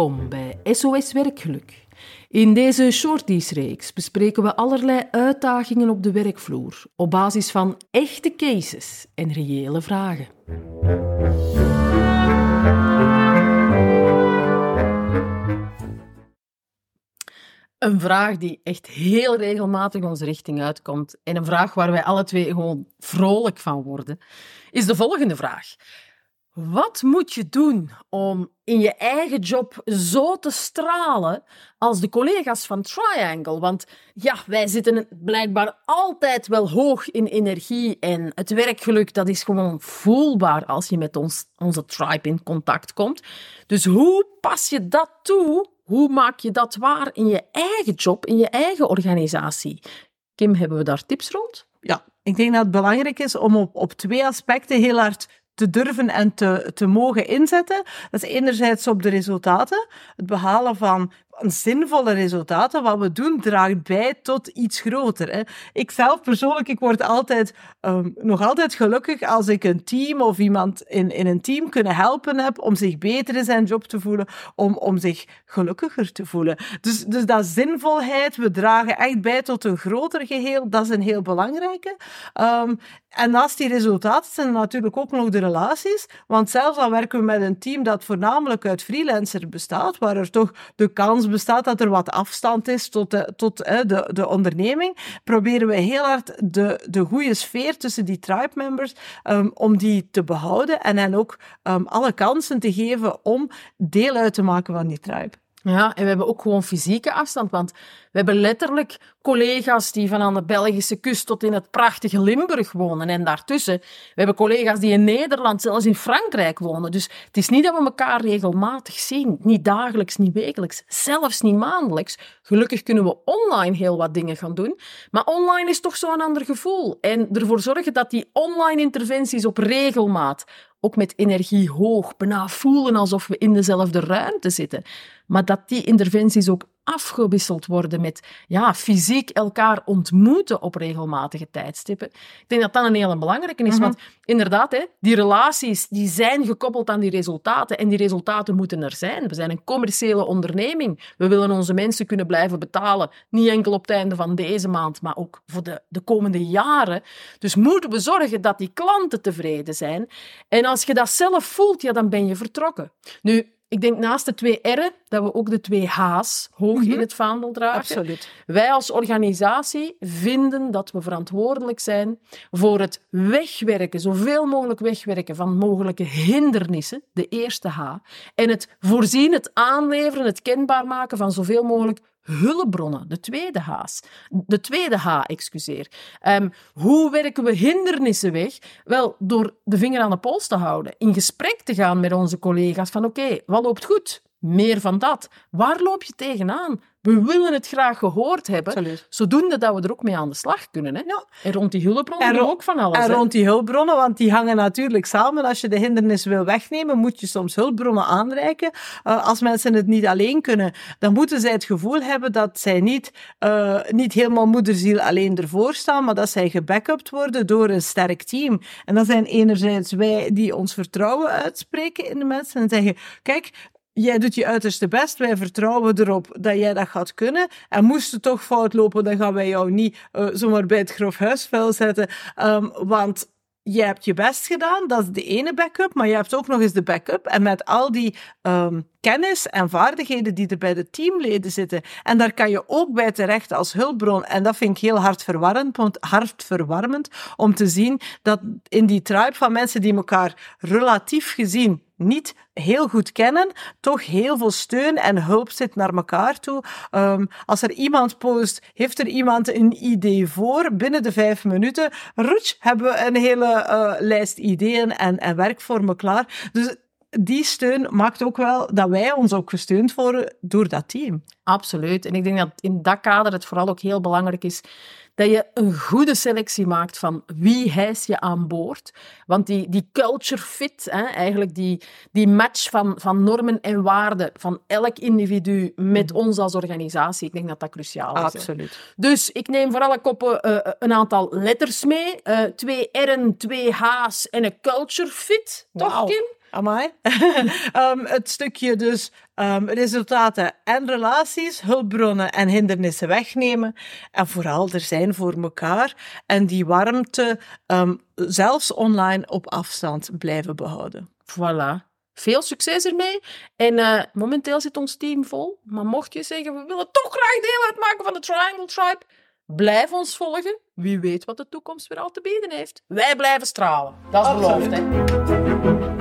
Welkom bij SOS Werkgeluk. In deze shorties-reeks bespreken we allerlei uitdagingen op de werkvloer op basis van echte cases en reële vragen. Een vraag die echt heel regelmatig onze richting uitkomt en een vraag waar wij alle twee gewoon vrolijk van worden, is de volgende vraag. Wat moet je doen om in je eigen job zo te stralen als de collega's van Triangle? Want ja, wij zitten blijkbaar altijd wel hoog in energie en het werkgeluk dat is gewoon voelbaar als je met ons, onze tribe in contact komt. Dus hoe pas je dat toe? Hoe maak je dat waar in je eigen job, in je eigen organisatie? Kim, hebben we daar tips rond? Ja, ik denk dat het belangrijk is om op, op twee aspecten heel hard te durven en te, te mogen inzetten. Dat is enerzijds op de resultaten, het behalen van zinvolle resultaten. Wat we doen draagt bij tot iets groter. Hè. Ik zelf persoonlijk, ik word altijd, um, nog altijd gelukkig als ik een team of iemand in, in een team kunnen helpen heb om zich beter in zijn job te voelen, om, om zich gelukkiger te voelen. Dus, dus dat zinvolheid, we dragen echt bij tot een groter geheel, dat is een heel belangrijke. Um, en naast die resultaten zijn er natuurlijk ook nog de relaties. Want zelfs al werken we met een team dat voornamelijk uit freelancers bestaat, waar er toch de kans bestaat dat er wat afstand is tot de, tot, de, de onderneming, proberen we heel hard de, de goede sfeer tussen die tribe members, um, om die te behouden en hen ook um, alle kansen te geven om deel uit te maken van die tribe. Ja, en we hebben ook gewoon fysieke afstand, want we hebben letterlijk collega's die van aan de Belgische kust tot in het prachtige Limburg wonen en daartussen. We hebben collega's die in Nederland, zelfs in Frankrijk wonen. Dus het is niet dat we elkaar regelmatig zien, niet dagelijks, niet wekelijks, zelfs niet maandelijks. Gelukkig kunnen we online heel wat dingen gaan doen, maar online is toch zo'n ander gevoel. En ervoor zorgen dat die online interventies op regelmaat, ook met energie hoog, bijna voelen alsof we in dezelfde ruimte zitten. Maar dat die interventies ook afgewisseld worden met ja, fysiek elkaar ontmoeten op regelmatige tijdstippen. Ik denk dat dat een hele belangrijke is, mhm. want inderdaad, hè, die relaties die zijn gekoppeld aan die resultaten en die resultaten moeten er zijn. We zijn een commerciële onderneming. We willen onze mensen kunnen blijven betalen, niet enkel op het einde van deze maand, maar ook voor de, de komende jaren. Dus moeten we zorgen dat die klanten tevreden zijn. En als je dat zelf voelt, ja, dan ben je vertrokken. Nu, ik denk naast de twee R'en dat we ook de twee H's hoog in mhm. het vaandel dragen. Absoluut. Wij als organisatie vinden dat we verantwoordelijk zijn voor het wegwerken, zoveel mogelijk wegwerken van mogelijke hindernissen, de eerste H, en het voorzien, het aanleveren, het kenbaar maken van zoveel mogelijk hulpbronnen, de tweede H's. De tweede H, excuseer. Um, hoe werken we hindernissen weg? Wel, door de vinger aan de pols te houden, in gesprek te gaan met onze collega's van oké, wat loopt goed? Meer van dat. Waar loop je tegenaan? We willen het graag gehoord hebben, Absoluut. zodoende dat we er ook mee aan de slag kunnen. Hè? Ja. En rond die hulpbronnen en ook van alles. En rond die hulpbronnen, want die hangen natuurlijk samen. Als je de hindernis wil wegnemen, moet je soms hulpbronnen aanreiken. Uh, als mensen het niet alleen kunnen, dan moeten zij het gevoel hebben dat zij niet, uh, niet helemaal moederziel alleen ervoor staan, maar dat zij gebackupt worden door een sterk team. En dat zijn enerzijds wij die ons vertrouwen uitspreken in de mensen en zeggen, kijk, jij doet je uiterste best, wij vertrouwen erop dat jij dat gaat kunnen. En moest het toch fout lopen, dan gaan wij jou niet uh, zomaar bij het grof huisvuil zetten. Um, want je hebt je best gedaan, dat is de ene backup, maar je hebt ook nog eens de backup. En met al die um, kennis en vaardigheden die er bij de teamleden zitten, en daar kan je ook bij terecht als hulpbron. En dat vind ik heel hartverwarmend, hartverwarmend om te zien dat in die tribe van mensen die elkaar relatief gezien niet heel goed kennen, toch heel veel steun en hulp zit naar elkaar toe. Um, als er iemand post, heeft er iemand een idee voor, binnen de vijf minuten, rutsch, hebben we een hele uh, lijst ideeën en, en werkvormen klaar. Dus die steun maakt ook wel dat wij ons ook gesteund worden door dat team. Absoluut. En ik denk dat in dat kader het vooral ook heel belangrijk is dat je een goede selectie maakt van wie hijs je aan boord. Want die, die culture fit, hè, eigenlijk die, die match van, van normen en waarden van elk individu met mhm. ons als organisatie, ik denk dat dat cruciaal is. Absoluut. Dus ik neem voor alle koppen uh, een aantal letters mee. Uh, twee R'en, twee H's en een culture fit. Toch, Kim? Amai. um, het stukje dus um, resultaten en relaties, hulpbronnen en hindernissen wegnemen. En vooral er zijn voor elkaar. En die warmte um, zelfs online op afstand blijven behouden. Voilà. Veel succes ermee. En uh, momenteel zit ons team vol. Maar mocht je zeggen, we willen toch graag deel uitmaken van de Triangle Tribe, blijf ons volgen. Wie weet wat de toekomst weer al te bieden heeft. Wij blijven stralen. Dat is beloofd.